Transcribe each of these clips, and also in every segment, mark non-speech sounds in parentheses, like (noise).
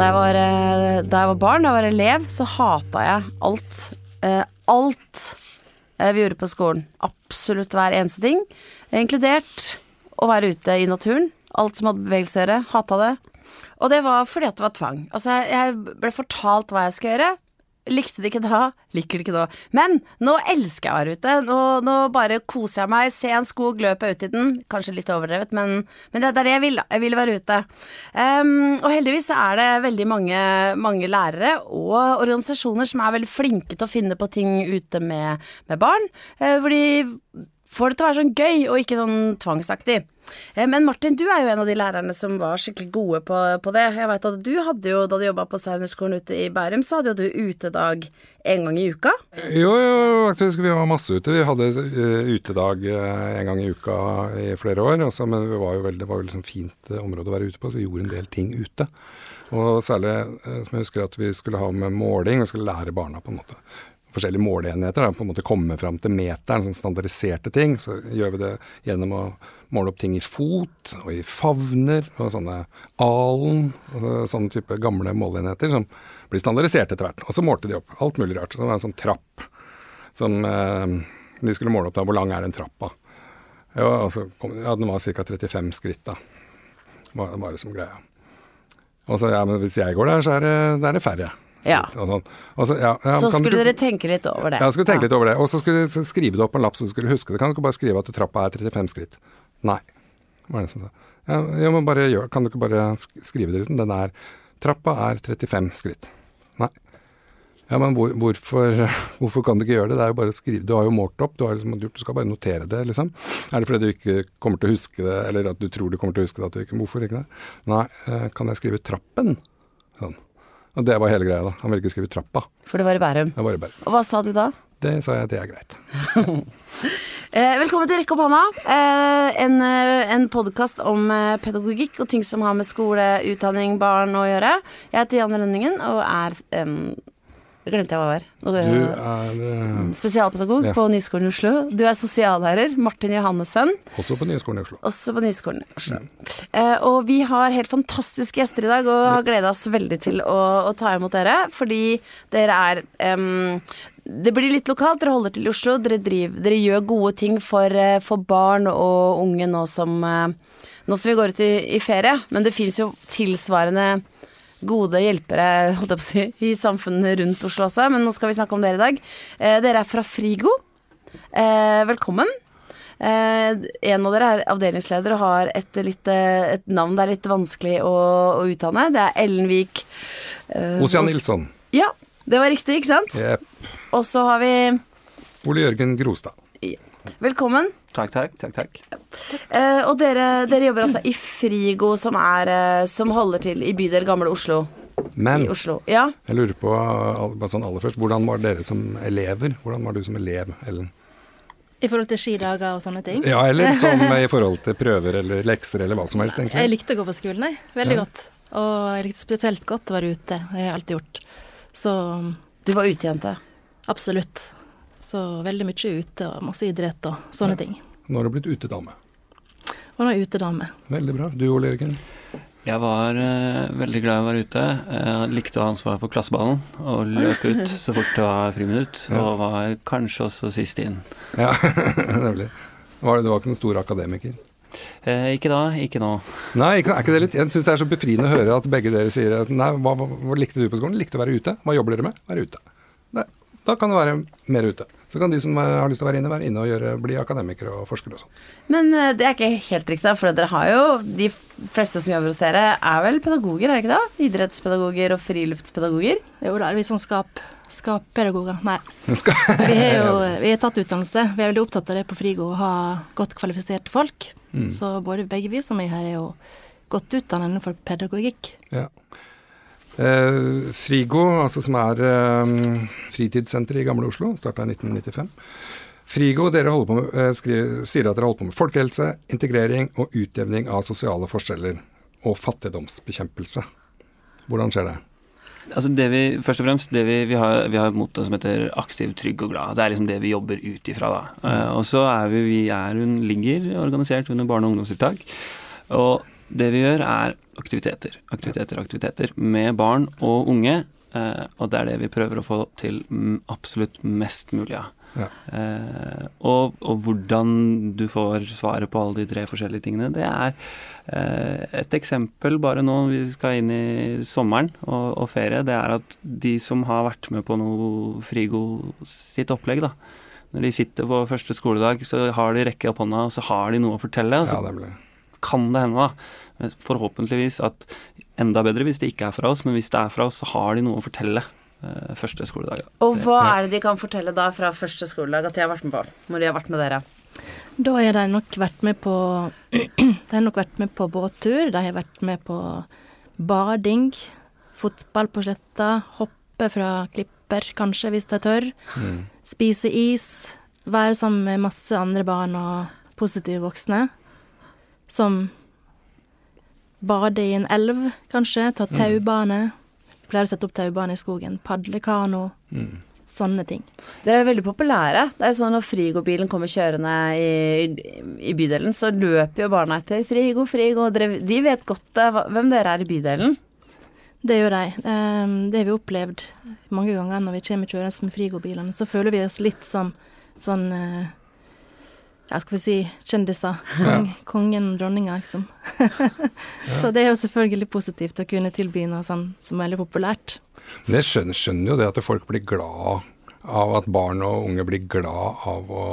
Da jeg var, eh, da jeg var barn, da jeg var elev, så hata jeg alt. Eh, alt eh, vi gjorde på skolen. Absolutt hver eneste ting. Inkludert å være ute i naturen. Alt som hadde bevegelse å gjøre. Hata det. Og det var fordi at det var tvang. Altså, jeg ble fortalt hva jeg skulle gjøre. Likte det ikke da, liker det ikke nå. Men nå elsker jeg å være ute. Nå, nå bare koser jeg meg. Se en skog, løper ut i den. Kanskje litt overdrevet, men, men det er det jeg vil. Jeg vil være ute. Um, og heldigvis er det veldig mange, mange, lærere og organisasjoner som er veldig flinke til å finne på ting ute med, med barn. Uh, hvor de får det til å være sånn gøy og ikke sånn tvangsaktig. Eh, men Martin, du er jo en av de lærerne som var skikkelig gode på, på det. Jeg vet at du hadde jo, Da du jobba på Steinerskolen ute i Bærum, så hadde jo du utedag en gang i uka? Jo, jo, faktisk. Vi var masse ute. Vi hadde uh, utedag uh, en gang i uka i flere år. Også, men det var jo veldig, var jo liksom fint område å være ute på, så vi gjorde en del ting ute. Og særlig som jeg husker at vi skulle ha med måling, og skulle lære barna på en måte forskjellige måleenheter. Da, på en måte komme fram til meteren, sånn standardiserte ting. Så gjør vi det gjennom å måle opp ting i fot og i favner og sånne alen. Og sånne type gamle måleenheter som blir standardisert etter hvert. Og så målte de opp alt mulig rart. Så det var en sånn trapp som eh, de skulle måle opp da. Hvor lang er den trappa? Ja, altså, ja den var ca. 35 skritt, da. Var, var det som greia. Og så ja, men hvis jeg går der, så er det, det er færre. Ja. Sånn. Så, ja, ja, så skulle dere tenke litt over det. Ja, skulle tenke litt over det. Og så skulle du skrive det opp på en lapp så du skulle huske det. Kan du ikke bare skrive at trappa er 35 skritt? Nei, var det som sa. Ja, ja, men bare gjør Kan du ikke bare skrive det liksom? Den er Trappa er 35 skritt. Nei. Ja, men hvor, hvorfor, (laughs) hvorfor, kan du ikke gjøre det? Det er jo bare å skrive. Du har jo målt opp, du, har liksom gjort, du skal bare notere det, liksom. Er det fordi du ikke kommer til å huske det, eller at du tror du kommer til å huske det? Du ikke, hvorfor ikke det? Nei, eh, kan jeg skrive trappen? Sånn. Og det var hele greia, da. Han ville ikke skrive trappa. For det var i Bærum. Det var i Bærum. Og hva sa du da? Det sa jeg, det er greit. (laughs) eh, velkommen til Rekk opp hånda. Eh, en eh, en podkast om eh, pedagogikk og ting som har med skole, utdanning, barn å gjøre. Jeg heter Jan Rønningen og er um, glemte jeg hva jeg var. Du er uh, Spesialpedagog ja. på Nyskolen i Oslo. Du er sosiallærer. Martin Johannessen. Også på Nyskolen i Oslo. Også på Nyskolen i Oslo. Ja. Uh, og vi har helt fantastiske gjester i dag, og har gleda oss veldig til å, å, ta imot dere. Fordi dere er um, det blir litt lokalt. Dere holder til i Oslo. Dere, driver, dere gjør gode ting for, for, barn og unge nå som, nå som vi går ut i, i ferie. Men det fins jo tilsvarende gode hjelpere si, i samfunnet rundt Oslo også, men nå skal vi snakke om dere i dag. Eh, dere er fra Frigo. Eh, velkommen. Eh, en av dere er avdelingsleder og har et, litt, eh, et navn det er litt vanskelig å, å utdanne. Det er Ellen Vik eh, Ossian Nilsson. Ja, det var riktig, ikke sant? Yep. Og så har vi Ole Jørgen Grostad. Ja. Velkommen. Takk, takk. takk, takk. Uh, og dere, dere, jobber altså i Frigo, som, er, uh, som holder til i bydel Gamle Oslo. Men Oslo. Ja? jeg lurer på sånn aller først, hvordan var dere som elever? Hvordan var du som elev, Ellen? I forhold til skidager og sånne ting? Ja, eller (laughs) som i forhold til prøver eller lekser eller hva som helst, egentlig. Jeg likte å gå på skolen, jeg. Veldig ja. godt. Og jeg likte spesielt godt å være ute. Det har jeg alltid gjort. Så Du var utejente? Absolutt. Så veldig mye ute og masse idrett og sånne ja. ting. Nå har du blitt utedame. Og nå er utedame. Veldig bra. Du Ole Jørgen? Jeg var uh, veldig glad i å være ute. Jeg likte å ha ansvar for klasseballen og løpe ut (laughs) så fort det var friminutt. Ja. Og var kanskje også sist inn. Ja, (laughs) nemlig. Var det, du var ikke noen stor akademiker? Eh, ikke da, ikke nå. Nei, ikke, er ikke det litt Jeg syns det er så befriende å høre at begge dere sier at nei, hva, hva, hva likte du på skolen? Likte å være ute. Hva jobber dere med? Være ute. Nei, da kan du være mer ute. Så kan de som har lyst til å være inne, være inne og gjøre, bli akademikere og forskere og sånn. Men uh, det er ikke helt riktig, for dere har jo De fleste som jobber hos dere, er vel pedagoger, er det ikke det? Idrettspedagoger og friluftspedagoger? Jo, da er litt sånn skap, skappedagoger. Nei. (laughs) vi har jo vi har tatt utdannelse. Vi er veldig opptatt av det på Frigo, å ha godt kvalifiserte folk. Mm. Så både begge vi som er her, er jo godt utdannet innenfor pedagogikk. Ja. Eh, Frigo, altså som er eh, fritidssenteret i Gamle Oslo, starta i 1995. Frigo, dere med, eh, skriver, sier at dere holder på med folkehelse, integrering og utjevning av sosiale forskjeller. Og fattigdomsbekjempelse. Hvordan skjer det? Altså det vi, først og fremst, vi, vi, har, vi har motto som heter 'aktiv, trygg og glad'. Det er liksom det vi jobber ut ifra. da. Mm. Uh, og så er vi, vi er, hun ligger organisert under barne- og ungdomstiltak. Og Det vi gjør, er aktiviteter, aktiviteter, aktiviteter med barn og unge. Eh, og det er det vi prøver å få til absolutt mest mulig av. Ja. Eh, og, og, hvordan du får svaret på alle de tre forskjellige tingene, det er eh, et eksempel bare nå vi skal inn i sommeren og, og, ferie. Det er at de som har vært med på noe Frigo sitt opplegg, da. Når de sitter på første skoledag, så har de rekke opp hånda, og så har de noe å fortelle. Og så ja, det kan det hende, da, forhåpentligvis at enda bedre hvis det ikke er fra oss, men hvis det er fra oss, så har de noe å fortelle eh, første skoledag. Og hva er det de kan fortelle da fra første skoledag at de har vært med på, når de har vært med dere? Da har de nok vært med på (clears throat) De har nok vært med på båttur, de har vært med på bading, fotball på sletta, hoppe fra klipper kanskje, hvis de tør. Mm. Spise is, være sammen med masse andre barn og positive voksne. Som bade i en elv, kanskje. Ta mm. taubane. Pleier å sette opp taubane i skogen. Padle kano. Mm. Sånne ting. Dere er veldig populære. Det er sånn Når Frigo-bilen kommer kjørende i, i, bydelen, så løper jo barna etter. Frigo, Frigo. Dere, de vet godt eh, hvem dere er i bydelen. Det gjør de. Ehm, det har vi opplevd mange ganger når vi kommer kjørende med Frigo-bilene. Så føler vi oss litt som sånn eh, ja, skal vi si kjendiser. Kong, ja. Kongen dronninga, liksom. (laughs) så det er jo selvfølgelig positivt å kunne tilby noe sånn som er veldig populært. Men jeg skjønner, skjønner, jo det at folk blir glad av at barn og unge blir glad av å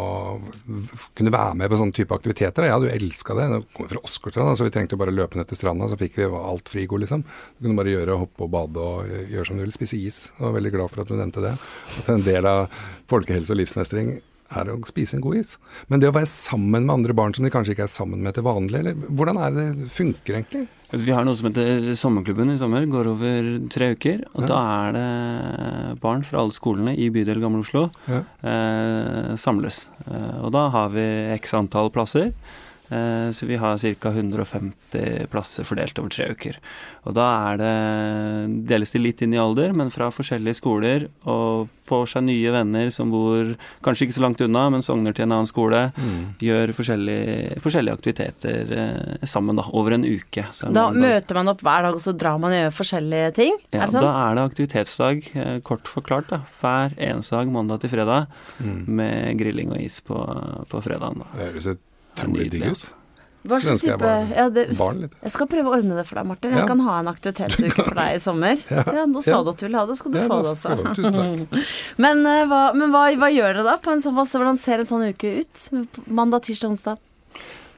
kunne være med på sånne type aktiviteter. Jeg hadde jo elska det. kom vi fra Åsgårdstrand, så vi trengte jo bare løpe ned til stranda, så fikk vi alt frigo, liksom. Du kunne bare gjøre, hoppe og bade og gjøre som du vil. Spise is. Jeg var veldig glad for at du nevnte det. At en del av folkehelse og livsmestring er å spise en god is. Men det å være sammen med andre barn som de kanskje ikke er sammen med til vanlig, eller hvordan er det det funker egentlig? Vi har noe som heter Sommerklubben i sommer, går over tre uker. Og ja. da er det barn fra alle skolene i bydel Gamle Oslo ja. eh, samles. Eh, og da har vi x antall plasser. Eh, så vi har ca. 150 plasser fordelt over tre uker. Og da er det deles de litt inn i alder, men fra forskjellige skoler, og får seg nye venner som bor kanskje ikke så langt unna, men sogner til en annen skole. Mm. Gjør forskjellige, forskjellige aktiviteter eh, sammen da, over en uke. da møter man opp hver dag, og så drar man og gjør forskjellige ting? Ja, er da er det aktivitetsdag, eh, kort forklart. da, Hver eneste dag, mandag til fredag, mm. med grilling og is på, på fredagen. da. Det høres utrolig digg ut. Hva slags type ja, det, Jeg skal prøve å ordne det for deg, Martin. Jeg ja. kan ha en aktivitetsuke for deg i sommer. Ja, ja Nå sa du at du ville ha det, skal du få det også. (laughs) men, uh, hva, men hva, hva, gjør dere da? På en sånn, hvordan ser en sånn uke ut? Mandag, tirsdag, onsdag?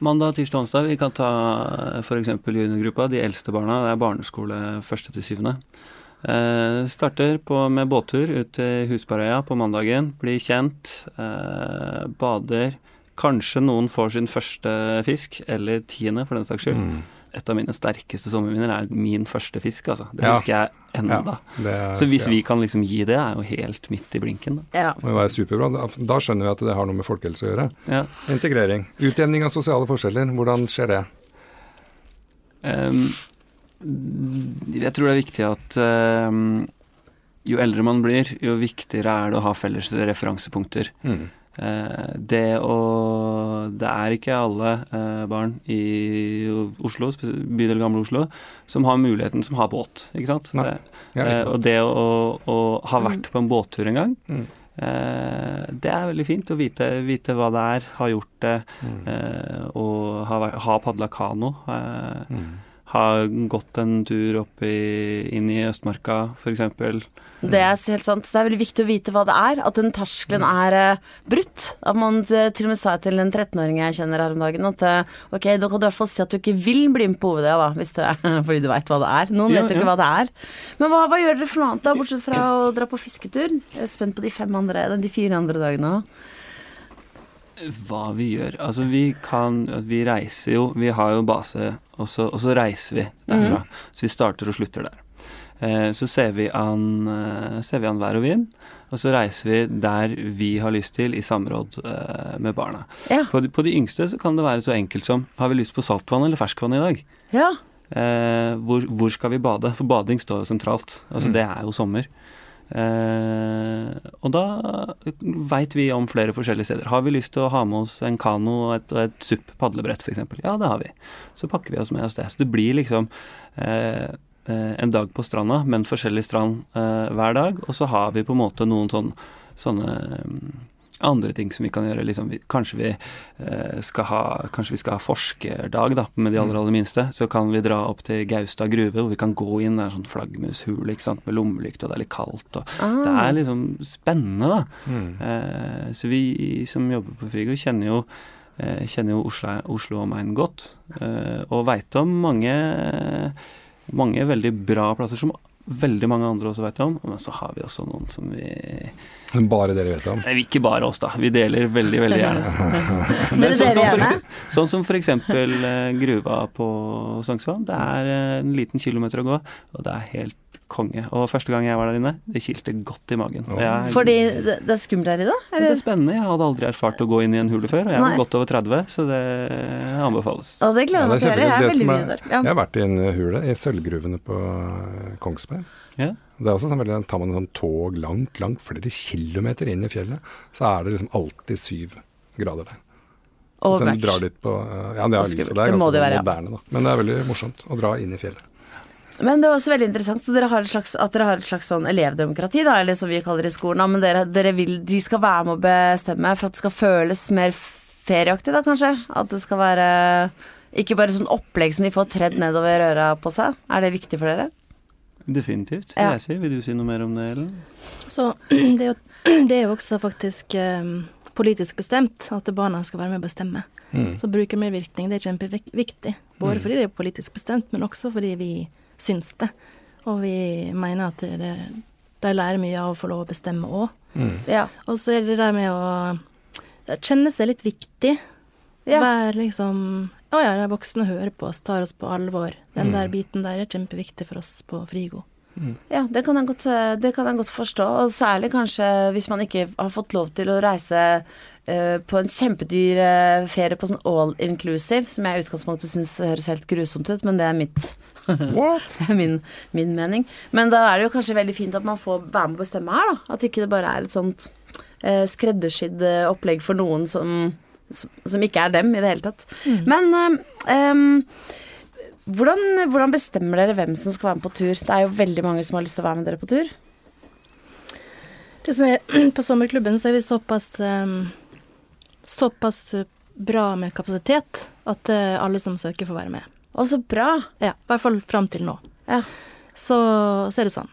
Mandag, tirsdag, onsdag. Vi kan ta f.eks. juniorgruppa, de eldste barna. Det er barneskole første til syvende. Eh, starter på, med båttur ut til Husbarøya på mandagen. Blir kjent. Eh, bader Kanskje noen får sin første fisk, eller tiende for den saks skyld. Mm. Et av mine sterkeste sommerminner er min første fisk, altså. Det ja. husker jeg enda. Ja, så hvis vi kan liksom gi det, er jo helt midt i blinken. Da. Ja. Det være superbra. Da skjønner vi at det har noe med folkehelse å gjøre. Ja. Integrering. Utjevning av sosiale forskjeller, hvordan skjer det? Um, jeg tror det er viktig at um, jo eldre man blir, jo viktigere er det å ha felles referansepunkter. Mm. Eh, det å Det er ikke alle eh, barn i Oslo, bydel Gamle Oslo, som har muligheten, som har båt, ikke sant. Nei, det, eh, og det å, å, ha vært på en båttur en gang, mm. det er veldig fint å vite, vite, hva det er, ha gjort det, mm. og ha, ha padla kano. Mm. Ha gått en tur opp i, inn i Østmarka, f.eks. Det er helt sant. Det er veldig viktig å vite hva det er. At den terskelen er uh, brutt. At man uh, til og med sa til en 13-åring jeg kjenner her om dagen at uh, ok, da kan du i hvert fall si at du ikke vil bli med på OVD, da, hvis du, (laughs) fordi du veit hva det er. Noen ja, vet jo ikke hva det er. Men hva, hva, gjør dere for noe annet, da, bortsett fra å dra på fisketur? Jeg er spent på de fem andre, de fire andre dagene òg. Hva vi gjør? Altså, vi kan Vi reiser jo. Vi har jo base, og så, og så reiser vi derfra. Mm. Så vi starter og slutter der. Eh, så ser vi, an, eh, ser vi an vær og vind, og så reiser vi der vi har lyst til, i samråd eh, med barna. Ja. På, de, på, de, yngste så kan det være så enkelt som har vi lyst på saltvann eller ferskvann i dag? Ja. Eh, hvor, hvor, skal vi bade? For bading står jo sentralt. Altså mm. det er jo sommer. Eh, og da veit vi om flere forskjellige steder. Har vi lyst til å ha med oss en kano og et, og et SUP padlebrett f.eks.? Ja, det har vi. Så pakker vi oss med oss det. Så det blir liksom eh, eh, en dag på stranda, men forskjellig strand eh, hver dag. Og så har vi på en måte noen sånn, sånne andre ting som vi kan gjøre. Liksom, kanskje, vi, eh, skal ha, kanskje vi skal ha forskerdag da, med de aller aller minste. Så kan vi dra opp til Gaustad gruve, hvor vi kan gå inn. Er en sånn flaggermushule med lommelykt, og det er litt kaldt. Ah. Det er liksom spennende, da. Mm. Eh, så vi som jobber på Frigo, kjenner jo eh, kjenner jo Oslo, Oslo omegn godt, eh, og veit om mange, mange veldig bra plasser som veldig mange andre også vet om. Men så har vi også noen som vi Bare dere vet om? Nei, ikke bare oss, da. Vi deler veldig, veldig gjerne. (laughs) Men sånn, som for, sånn som f.eks. Eh, gruva på Sognsvann. Det er eh, en liten kilometer å gå, og det er helt konge. Og første gang jeg var der inne, det kilte godt i magen. Jeg, Fordi det, det er skummelt her i Eller? Det er spennende. Jeg hadde aldri erfart å gå inn i en hule før, og jeg er godt over 30, så det anbefales. Og det gleder jeg meg til å gjøre. Jeg er veldig mye der. Ja. Jeg har vært i en hule, i sølvgruvene på eh, Kongsberg. Ja. Det er også sånn veldig, Tar man en sånn tog langt, langt flere kilometer inn i fjellet, så er det liksom alltid syv grader der. Og så drar dit på, eh, ja, det, er, det, er ganske det være, moderne, da. Men det er veldig morsomt å dra inn i fjellet. Men det er også veldig interessant så dere slags, at dere har et slags sånn elevdemokrati, da, eller som vi kaller det i skolen. Men dere, dere vil, de skal være med å bestemme for at det skal føles mer ferieaktig, da kanskje? At det skal være ikke bare sånn opplegg som de får tredd nedover øra på seg. Er det viktig for dere? Definitivt. Ja. Jeg sier. Vil du si noe mer om det, Ellen? Så (clears throat) det er jo, (clears throat) det er jo også faktisk um, politisk bestemt at barna skal være med å bestemme. Mm. Så brukermedvirkning det er kjempeviktig. Både mm. fordi det er politisk bestemt, men også fordi vi syns det. Og vi mener at det, de lærer mye av å få lov å bestemme òg. Mm. Ja. Og så er det det der med å kjenne seg litt viktig. Ja. Være liksom Å ja, de voksne hører på oss, tar oss på alvor. Den mm. der biten der er kjempeviktig for oss på Frigo. Mm. Ja, det kan, godt, det kan, jeg godt, forstå. Og særlig kanskje hvis man ikke har fått lov til å reise uh, på en kjempedyr uh, ferie på sånn all inclusive, som jeg i utgangspunktet syns høres helt grusomt ut, men det er mitt (laughs) min, min, mening. Men da er det jo kanskje veldig fint at man får være med å bestemme her, da. At ikke det bare er et sånt eh, skreddersydd eh, opplegg for noen som, som, ikke er dem i det hele tatt. Mm. Men eh, hvordan, hvordan, bestemmer dere hvem som skal være med på tur? Det er jo veldig mange som har lyst til å være med dere på tur. Det som er, (clears throat) på sommerklubben så er vi såpass um, såpass bra med kapasitet at uh, alle som søker, får være med. Å, så bra. Ja, i hvert fall fram til nå. Ja. Så, så, er det sånn.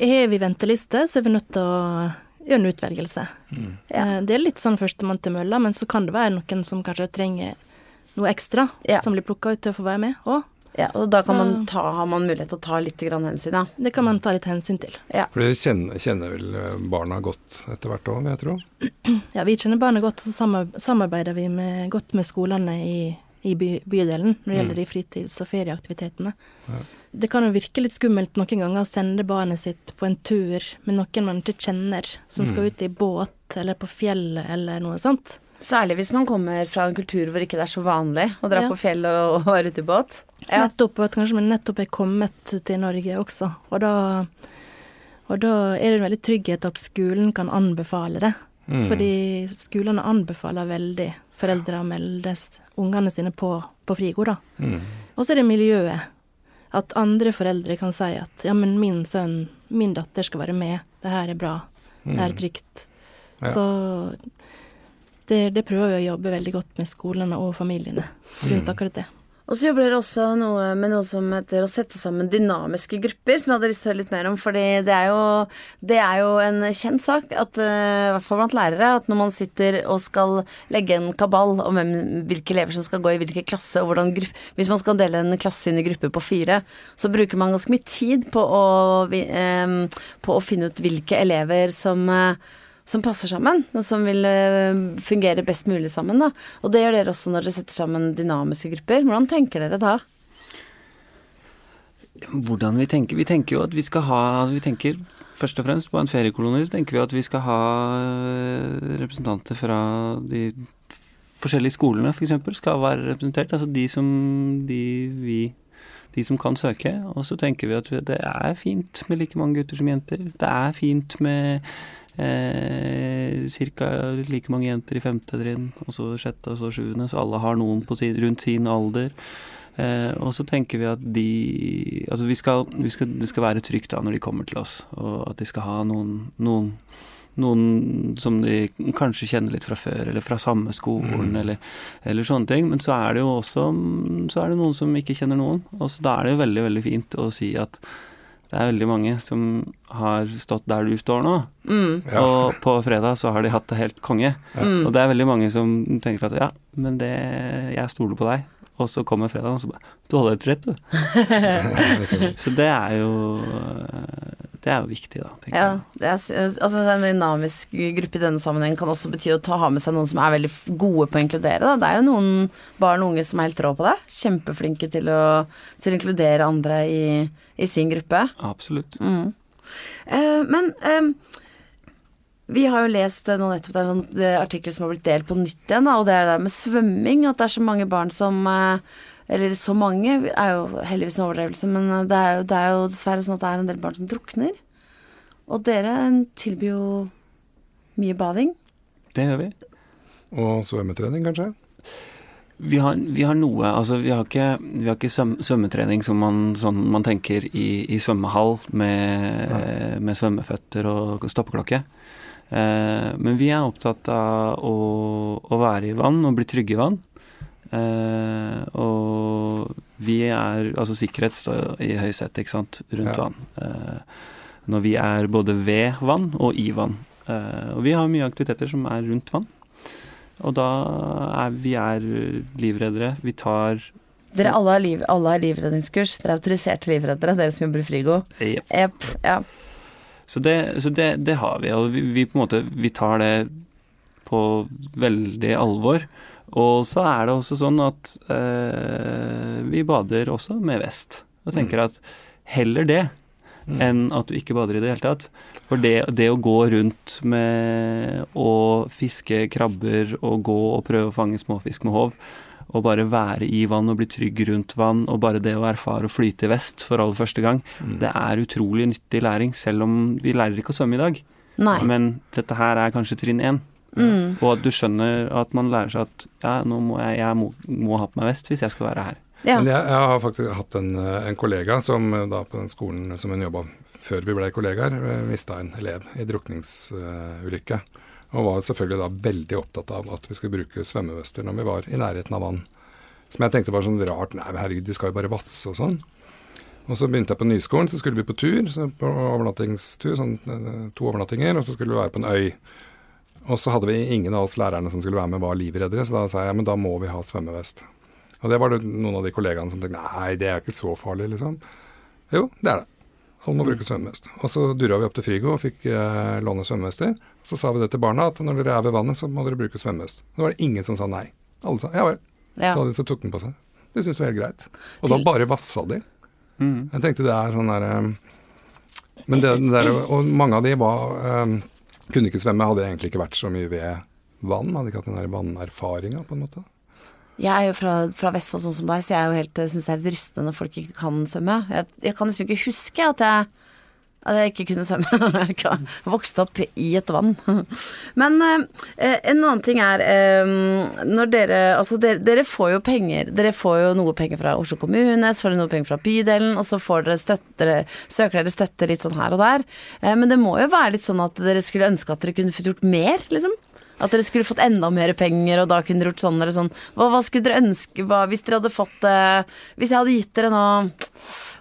Har vi venteliste, så er vi nødt til å gjøre en utvelgelse. Mm. Ja. Eh, det er litt sånn førstemann til mølla, men så kan det være noen som kanskje trenger noe ekstra, ja. som blir plukka ut til å få være med òg. Ja, og da man ta, har man mulighet til å ta litt hensyn, ja. Det kan man ta litt hensyn til. Ja. For dere kjenner, kjenner, vel eh, barna godt etter hvert òg, vil jeg tro? Ja, vi kjenner barna godt, og så samarbeider vi med, godt med skolene i i by, bydelen når det gjelder mm. de fritids- og ferieaktivitetene. Ja. Det kan jo virke litt skummelt noen ganger å sende barnet sitt på en tur med noen man ikke kjenner, som skal mm. ut i båt eller på fjellet eller noe sånt. Særlig hvis man kommer fra en kultur hvor ikke det er så vanlig å dra ja. på fjell og, og være ute i båt. Ja. Nettopp, at kanskje man nettopp er kommet til Norge også. Og da, og da er det en veldig trygghet at skolen kan anbefale det. Mm. Fordi skolene anbefaler veldig foreldre å melde ungene sine på, på Frigo, da. Mm. Og så er det miljøet. At andre foreldre kan si at ja, men min sønn, min datter skal være med, det her er bra, det her er mm. trygt. Ja. Så det, det, prøver vi å jobbe veldig godt med skolene og familiene rundt mm. akkurat det. Og så jobber dere også noe med noe som heter å sette sammen dynamiske grupper, som jeg hadde lyst til å høre litt mer om. fordi det er jo, det er jo en kjent sak, at, uh, i hvert fall blant lærere, at når man sitter og skal legge en kabal om hvem, hvilke elever som skal gå i hvilken klasse, og hvordan Hvis man skal dele en klasse inn i grupper på fire, så bruker man ganske mye tid på å, um, på å finne ut hvilke elever som uh, som passer sammen, og som vil eh, fungere best mulig sammen. Da. Og det gjør dere også når dere setter sammen dynamiske grupper. Hvordan tenker dere da? Hvordan vi tenker? Vi tenker jo at vi skal ha Vi tenker først og fremst på en feriekoloni, så tenker vi at vi skal ha eh, representanter fra de forskjellige skolene, f.eks., for skal være representert. Altså de som de vi de som kan søke. Og så tenker vi at det er fint med like mange gutter som jenter. Det er fint med eh, ca. like mange jenter i femte trinn, og så sjette og så sjuende, så alle har noen sin, rundt sin alder. Eh, og så tenker vi at de Altså vi skal, vi skal, det skal være trygt da når de kommer til oss, og at de skal ha noen, noen noen som de kanskje kjenner litt fra før, eller fra samme skolen, mm. eller, eller, sånne ting. Men så er det jo også så er det noen som ikke kjenner noen. Og så da er det jo veldig, veldig fint å si at det er veldig mange som har stått der du står nå. Mm. Ja. Og på fredag så har de hatt det helt konge. Ja. Og det er veldig mange som tenker at ja, men det Jeg stoler på deg. Og så kommer fredagen, og så bare Du holder helt rett, du. (laughs) så det er jo det er jo viktig, da. ja, jeg. Er, altså En dynamisk gruppe i denne sammenheng kan også bety å ta, ha med seg noen som er veldig gode på å inkludere. Da. Det er jo noen barn og unge som er helt rå på det. Kjempeflinke til å, til å inkludere andre i, i, sin gruppe. Absolutt. Mm. Eh, men eh, vi har jo lest nå nettopp det er sånn artikkel som har blitt delt på nytt igjen, og det er det med svømming. At det er så mange barn som eh, eller så mange er jo heldigvis en overdrevelse, men det er, jo, det er, jo, dessverre sånn at det er en del barn som drukner. Og dere tilbyr jo mye bading. Det gjør vi. Og svømmetrening, kanskje? Vi har, vi har, noe Altså, vi har ikke, vi har ikke svømmetrening som man, sånn man tenker i, i svømmehall med, ja. med, svømmeføtter og stoppeklokke. Eh, men vi er opptatt av å, å, være i vann og bli trygge i vann. Eh, og vi er Altså sikkerhet står i høysetet, ikke sant, rundt ja. vann. Eh, når vi er både ved vann og i vann. Eh, og vi har mye aktiviteter som er rundt vann. Og da er vi er livreddere. Vi tar dere alle har, liv, alle har livredningskurs. Dere er autoriserte livreddere, dere som jobber i Frigo. Yep. Yep, ja. Så, det, så det, det, har vi, og vi, vi, på en måte vi tar det på veldig alvor. Og så er det også sånn at eh, vi bader også med vest. Og tenker mm. at heller det mm. enn at du ikke bader i det hele tatt. For det, det, å gå rundt med å fiske krabber og gå og prøve å fange småfisk med håv, og bare være i vann og bli trygg rundt vann, og bare det å erfare å flyte i vest for aller første gang, mm. det er utrolig nyttig læring, selv om vi lærer ikke å svømme i dag. Nei. Men dette her er kanskje trinn én. Mm. Og at du skjønner at man lærer seg at ja, nå må jeg, jeg må, må, ha på meg vest hvis jeg skal være her. Ja. Men jeg, jeg, har faktisk hatt en, en, kollega som da på den skolen som hun jobba før vi ble kollegaer, eh, mista en elev i drukningsulykke. Og var selvfølgelig da veldig opptatt av at vi skulle bruke svømmevester når vi var i nærheten av vann. Som jeg tenkte var sånn rart. Nei, herregud, de skal jo bare vasse og sånn. Og så begynte jeg på nyskolen, så skulle vi på tur, på overnattingstur, sånn eh, to overnattinger, og så skulle vi være på en øy. Og så hadde vi ingen av oss lærerne som skulle være med, var livreddere, så da sa jeg men da må vi ha svømmevest. Og det var det noen av de kollegaene som tenkte nei, det er ikke så farlig, liksom. Jo, det er det. Alle må bruke svømmevest. Og så durra vi opp til Frigo og fikk eh, låne svømmevester. Så sa vi det til barna, at når dere er ved vannet, så må dere bruke svømmevest. Da var det ingen som sa nei. Alle sa ja vel. Ja. Så hadde de så tok den på seg. Det syntes vi var helt greit. Og da bare vassa de. Mm. Jeg tenkte det er sånn derre um, Men det, det der, og mange av de var um, kunne ikke svømme, hadde egentlig ikke vært så mye ved vann. Hadde ikke hatt den der vannerfaringa, på en måte. Jeg er jo fra, fra Vestfold sånn som deg, så jeg er helt, syns det er rystende når folk ikke kan svømme. Jeg, jeg kan liksom ikke huske at jeg, at jeg ikke kunne svømme. (laughs) Vokste opp i et vann. (laughs) Men eh, en annen ting er eh, når dere Altså, dere, dere, får jo penger. Dere får jo noe penger fra Oslo kommune, så får dere noe penger fra bydelen, og så får dere støtte, søker dere støtte litt sånn her og der. Eh, men det må jo være litt sånn at dere skulle ønske at dere kunne fått gjort mer, liksom? At dere skulle fått enda mer penger, og da kunne dere gjort sånn eller sånn. Hva, hva skulle dere ønske hva, hvis dere hadde fått eh, Hvis jeg hadde gitt dere nå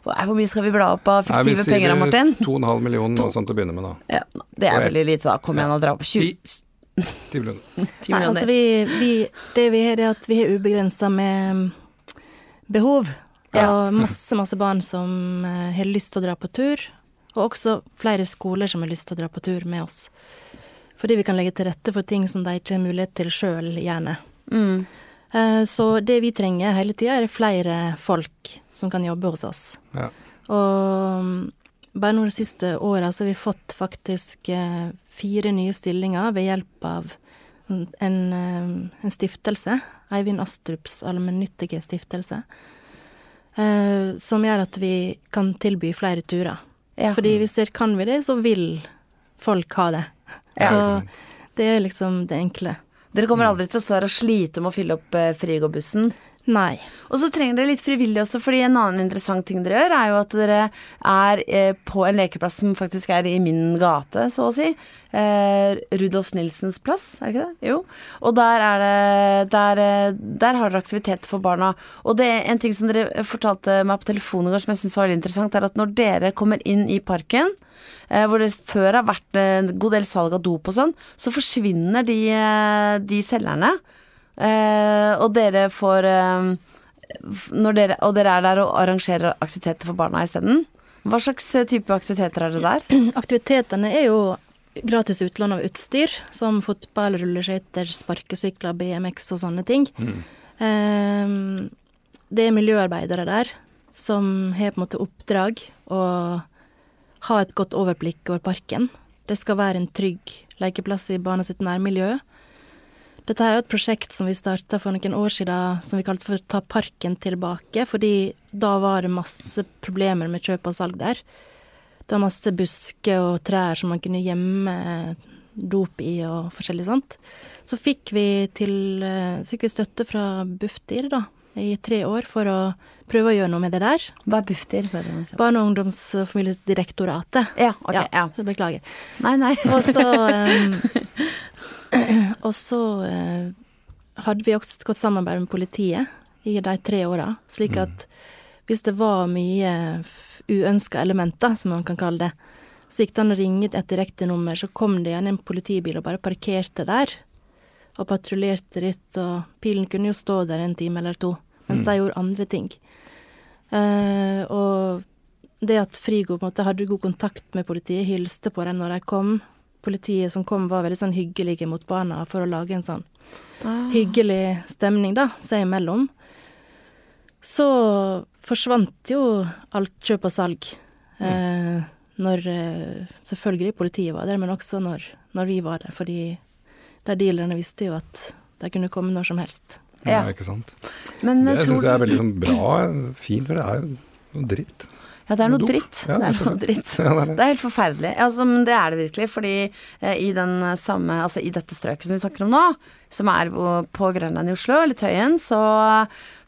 Hvor mye skal vi bla opp av fiktive Nei, penger, Martin? 2,5 millioner noe sånt å begynne med, da. Ja, det er veldig lite, da. Kom igjen og dra opp 20 10 (laughs) millioner. Nei, altså vi, vi, det vi har, er at vi har ubegrensa med behov. Ja. Og masse, masse barn som uh, har lyst til å dra på tur. Og også flere skoler som har lyst til å dra på tur med oss. Fordi vi kan legge til rette for ting som de ikke har mulighet til sjøl, gjerne. Mm. Eh, så det vi trenger hele tida, er flere folk som kan jobbe hos oss. Ja. Og mm, bare nå de siste åra så har vi fått faktisk eh, fire nye stillinger ved hjelp av en, eh, en stiftelse. Eivind Astrups allmennyttige stiftelse. eh, som gjør at vi kan tilby flere turer. Ja. Fordi hvis det kan vi det, så vil folk ha det. Ja, Så det er liksom det enkle. Dere kommer aldri til å stå der og slite med å fylle opp eh, Frigo-bussen. Nei. Og så trenger dere litt frivillig også, fordi en annen interessant ting dere gjør, er jo at dere er eh, på en lekeplass som faktisk er i min gate, så å si. Eh, Rudolf Nilsens plass, er det ikke det? Jo. Og der er det Der, eh, der har dere aktivitet for barna. Og det er en ting som dere fortalte meg på telefonen i går som jeg syns var veldig interessant, er at når dere kommer inn i parken, hvor det før har vært en god del salg av dop og sånn, så forsvinner de, eh, de selgerne. Eh, og dere får eh, når dere, Og dere er der og arrangerer aktiviteter for barna isteden. Hva slags eh, type aktiviteter er det der? (clears throat) Aktivitetene er jo gratis utlån av utstyr, som fotball, rulleskøyter, sparkesykler, BMX og sånne ting. Ehm, det er miljøarbeidere der som har på en måte oppdrag å ha et godt overblikk over parken. Det skal være en trygg lekeplass i barna sitt nærmiljø. Dette er jo et prosjekt som vi starta for noen år siden som vi kalte for Ta parken tilbake, fordi da var det masse problemer med kjøp og salg der. Det var masse busker og trær som man kunne gjemme dop i og forskjellig sånt. Så fikk vi, til, eh, fikk vi støtte fra Bufdir da, i tre år for å prøve å gjøre noe med det der. Hva er Bufdir? Sånt. Barne-, og familiedirektoratet. Ja, ok. Ja. Beklager. Nei, nei. Og så (laughs) ehm, Og så eh, hadde vi også et godt samarbeid med politiet i de tre åra, slik at hvis det var mye uønska elementer, som man kan kalle det, så gikk det an å ringe et direkte nummer, så kom det igjen en politibil og bare parkerte der. Og patruljerte litt, og pilen kunne jo stå der en time eller to, mens de gjorde andre ting. Uh, og det at Frigo på en måte hadde god kontakt med politiet, hilste på dem når de kom. Politiet som kom var veldig sånn hyggelige mot barna for å lage en sånn hyggelig stemning, da, seg imellom. Så forsvant jo alt kjøp og salg. Eh, når eh, selvfølgelig politiet var der, men også når, når vi var der. Fordi de dealerne visste jo at de kunne komme når som helst. Ja, ikke sant. Men Det jeg syns jeg er veldig sånn bra, fint, for det er jo noe dritt. Ja, det er noe Dop. dritt. Ja, det er noe dritt. (laughs) Ja, det er det. Det er helt forferdelig. Altså, men det er det virkelig, fordi eh, i den samme Altså i dette strøket som vi snakker om nå, som er på, på Grønland i Oslo, eller Tøyen, så,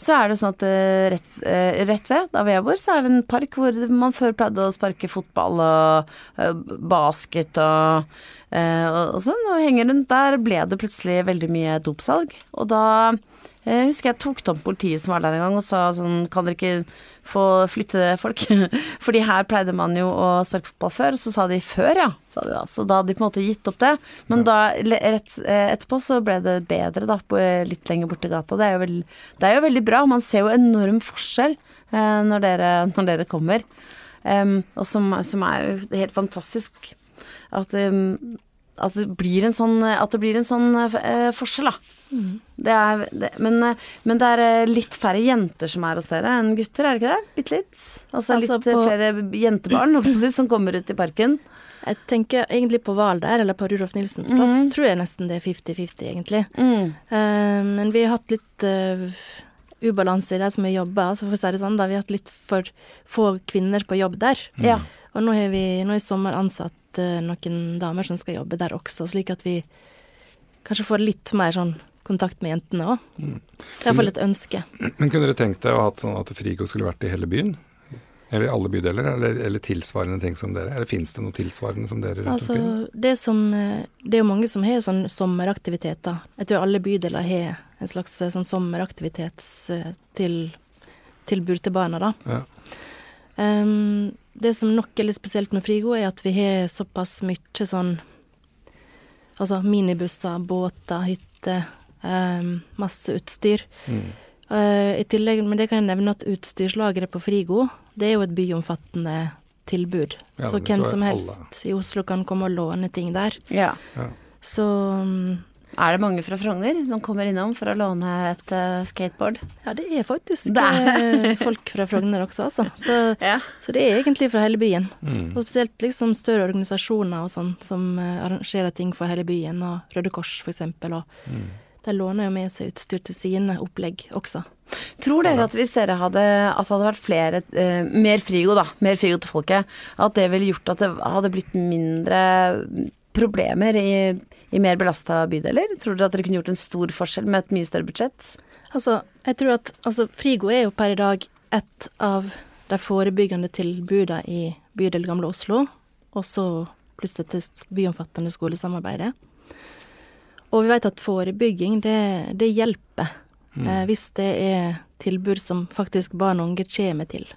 så er det sånn at eh, rett, eh, rett ved der hvor jeg bor, så er det en park hvor man før pleide å sparke fotball og eh, basket og, og, sånn, og henger rundt der ble det plutselig veldig mye dopsalg. Og da jeg husker jeg tok tom politiet som var der en gang og sa sånn Kan dere ikke få flytte folk? (laughs) Fordi her pleide man jo å sparke fotball før, og så sa de før, ja. Sa de da. Så da hadde de på en måte gitt opp det. Men da rett etterpå så ble det bedre, da, litt lenger borti gata. Det er, jo veld, det er jo veldig bra. Man ser jo enorm forskjell eh, når, dere, når dere kommer. Um, og som, som er helt fantastisk. At, um, at det blir en sånn, at det blir en sånn uh, forskjell, da. Det er, det, men, men det er eh, litt færre jenter som er hos dere enn gutter, er det ikke det? Bitte litt? Altså, Altså, litt på- flere jentebarn som kommer ut i parken. Jeg tenker egentlig på Hval der, eller på Rudolf Nilsens plass, tror jeg nesten det er 50-50, egentlig. Eh, men vi har hatt litt eh, ubalanse i det som vi jobber, altså for å si det sånn, da vi har hatt litt for få kvinner på jobb der. Ja. Og nå har vi nå i sommer ansatt uh, noen damer som skal jobbe der også, slik at vi kanskje får litt mer sånn kontakt med jentene òg. Det er iallfall et ønske. Men kunne dere tenkt deg å ha hatt sånn at Frigo skulle vært i hele byen? Eller i alle bydeler, eller, eller tilsvarende ting som dere? Eller fins det noe tilsvarende som dere rundt Altså, omkring? det som eh, Det er jo mange som har sånn sommeraktiviteter. Jeg tror alle bydeler har en slags eh, sånn sommeraktivitetstilbud til, tilbud til barna, da. Ja. Um, det som nok er litt spesielt med Frigo, er at vi har såpass mye sånn Altså minibusser, båter, hytter, um, masse utstyr. Mm. Eh, I tillegg, men det kan jeg nevne at utstyrslageret på Frigo, det er jo et byomfattende tilbud. Ja, så hvem så som alle- helst i Oslo kan komme og låne ting der. ja. Ja. Så um, Er det mange fra Frogner som kommer innom for å låne et uh, skateboard? ja, det er faktisk Det eh, folk fra Frogner også, altså. Så, (laughs) Ja. så det er egentlig fra hele byen. Mm. Og spesielt liksom større organisasjoner og sånn som uh, arrangerer ting for hele byen, og Røde Kors for eksempel. Og Mm. De låner jo med seg utstyr til sine opplegg også. Tror dere at hvis dere hadde At det hadde vært flere uh, Mer frigo, da. Mer frigo til folket. At det ville gjort at det hadde blitt mindre problemer i, i mer belasta bydeler? Tror dere at dere kunne gjort en stor forskjell med et mye større budsjett? Altså, jeg tror at altså, Frigo er jo per i dag et av de forebyggende tilbudene i bydel Gamle Oslo, og så pluss dette byomfattende skolesamarbeidet. Og vi vet at forebygging, det, det hjelper. Mm. Eh, hvis det er tilbud som faktisk barn og unge kommer til.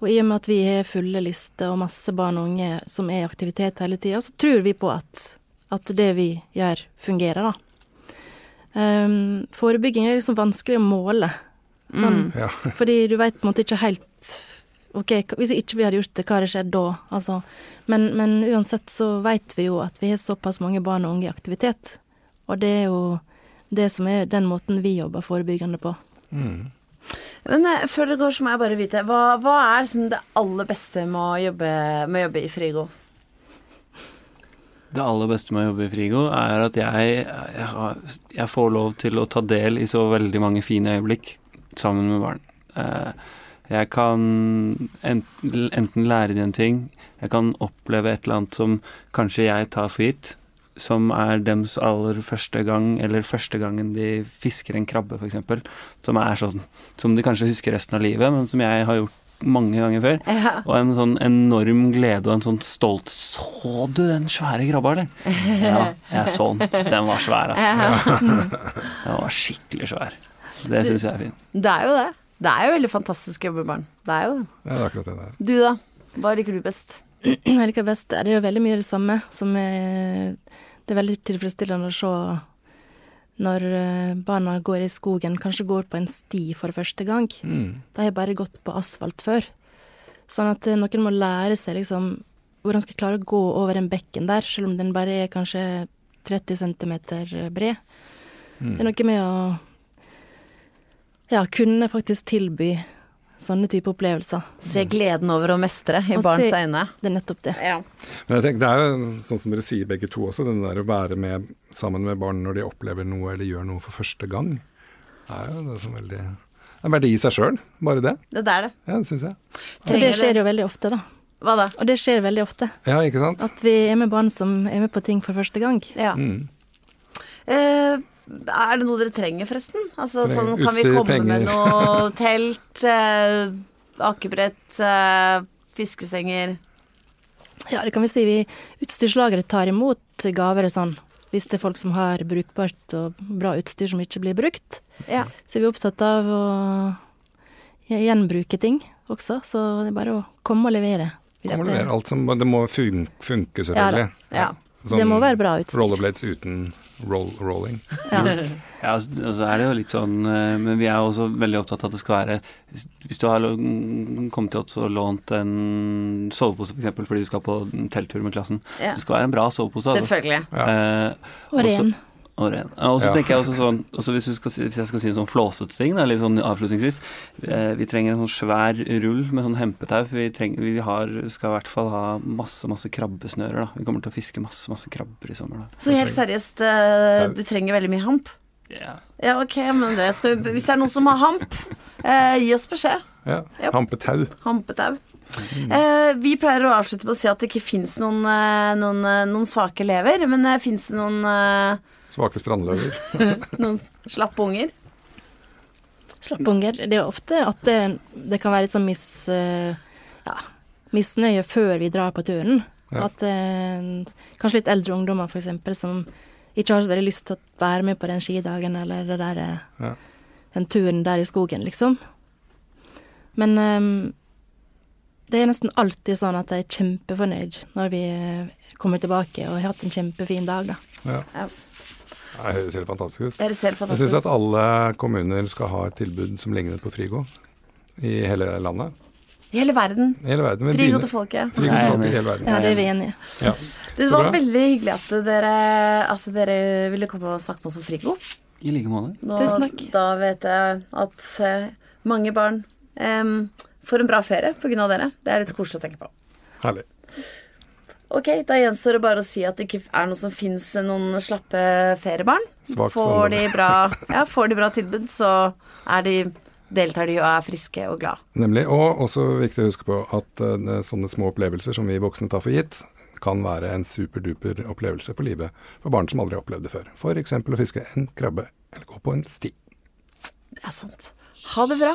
Og i og med at vi har fulle lister og masse barn og unge som er i aktivitet hele tida, så tror vi på at, at, det vi gjør, fungerer, da. Um, forebygging er liksom vanskelig å måle. Sånn, mm, ja. (laughs) fordi du veit på en måte ikke helt Ok, hvis ikke vi hadde gjort det, hva hadde skjedd da? Altså, men, men, uansett så veit vi jo at vi har såpass mange barn og unge i aktivitet. Og det er jo det som er den måten vi jobber forebyggende på. Mm. Men eh, før det går, så må jeg bare vite, hva, hva er liksom det aller beste med å jobbe, med å jobbe i Frigo? Det aller beste med å jobbe i Frigo er at jeg, jeg, jeg, får lov til å ta del i så veldig mange fine øyeblikk sammen med barn. Eh, jeg kan enten lære dem en ting, jeg kan oppleve et eller annet som kanskje jeg tar for gitt, som er dems aller første gang, eller første gangen de fisker en krabbe, f.eks. Som er sånn Som de kanskje husker resten av livet, men som jeg har gjort mange ganger før. Ja. Og en sånn enorm glede og en sånn stolt Så du den svære krabba, eller? Ja, jeg så den. Den var svær, altså. Den var skikkelig svær. Det syns jeg er fint. Det er jo det. Det er jo veldig fantastisk å jobbe med barn. Det er jo det. Ja, det er akkurat det det er. Du da? Hva liker du best? Jeg liker best Det er jo veldig mye det samme som er det er veldig tilfredsstillende å se når eh, barna går i skogen, kanskje går på en sti for første gang. Mm. De har bare gått på asfalt før. Sånn at eh, noen må lære seg liksom hvordan skal klare å gå over en bekken der, selv om den bare er kanskje 30 cm bred. Mm. Det er noe med å ja, kunne faktisk tilby sånne type opplevelser. Se gleden over å mestre i og barns øyne. Det er nettopp det. Ja. Men jeg tenker, Det er jo sånn som dere sier begge to også, den der å være med sammen med barn når de opplever noe eller gjør noe for første gang. Det er jo det som veldig Det er verdi i seg sjøl, bare det. Det er det. Ja, det syns jeg. Og det skjer jo veldig ofte, da. Hva da? Og det skjer veldig ofte. Ja, ikke sant? At vi er med barn som er med på ting for første gang. Ja. Mm. Eh, er det noe dere trenger, forresten? Altså, sånn, kan vi komme penger. med noe (laughs) telt, eh, akebrett, eh, fiskestenger? Ja, det kan vi si. Vi Utstyrslageret tar imot gaver sånn. Hvis det er folk som har brukbart og bra utstyr som ikke blir brukt. Ja. Så er vi opptatt av å gjenbruke ting også, så det er bare å komme og levere. Komme og levere alt som Det må funke, selvfølgelig. Ja, ja. Sånn det må være bra utstyr. Rollerblades uten roll, rolling. (laughs) Ja. ja, og så er det jo litt sånn eh, Men vi er også veldig opptatt av at det skal være Hvis, hvis du har kommet til oss og lånt en sovepose f.eks. For fordi du skal på telttur med klassen, ja. så det skal være en bra sovepose. Altså. Selvfølgelig. Ja. Eh, og ren. Og så ja. tenker jeg også sånn også hvis, skal, hvis, jeg skal si en sånn flåsete ting, da, litt sånn avslutningsvis eh, Vi trenger en sånn svær rull med sånn hempetau. For vi, trenger, vi har, skal i hvert fall ha masse masse krabbesnører. da Vi kommer til å fiske masse masse krabber i sommer. da Så helt seriøst, eh, du trenger veldig mye hamp? Ja. ja, ok, men det skal vi, hvis det er noen som har hamp, eh, gi oss beskjed. Ja, Yep. Hampetau. Hampetau. Mm. Eh, vi pleier å avslutte på å si at det ikke fins noen, eh, noen, noen, svake elever, men eh, fins det noen Svake strandløver. (laughs) Noen slappe unger? Slappe unger. Det er ofte at det, det kan være litt sånn mis, eh, ja, misnøye før vi drar på turen. Ja. At eh, kanskje litt eldre ungdommer f.eks. som ikke har så veldig lyst til å være med på den skidagen eller det der, eh, ja. den turen der i skogen, liksom. Men um, det er nesten alltid sånn at jeg er kjempefornøyd når vi kommer tilbake og har hatt en kjempefin dag, da. Ja. Det høres helt fantastisk ut. Det helt fantastisk. Jeg syns at alle kommuner skal ha et tilbud som ligner på Frigo i hele landet. I hele verden. Hele verden. Frigo til folket. Frigo til folket i hele verden. Ja, det er vi enige i. Ja. Det var veldig hyggelig at dere, at dere, ville komme og snakke med oss om Frigo. I like måte. Tusen takk. Da vet jeg at eh, mange barn um, får en bra ferie pga. dere. Det er litt koselig å tenke på. Herlig. Ok, da gjenstår det bare å si at det ikke er noe som fins noen slappe feriebarn. Får de, bra, ja, får de bra tilbud, så er de, deltar de og er friske og glad. Nemlig. Og også viktig å huske på at uh, sånne små opplevelser som vi voksne tar for gitt, kan være en superduper opplevelse for livet for barn som aldri har opplevd det før. F.eks. å fiske en krabbe eller gå på en sti. Det er sant. Ha det bra.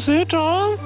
Du ser, ta den.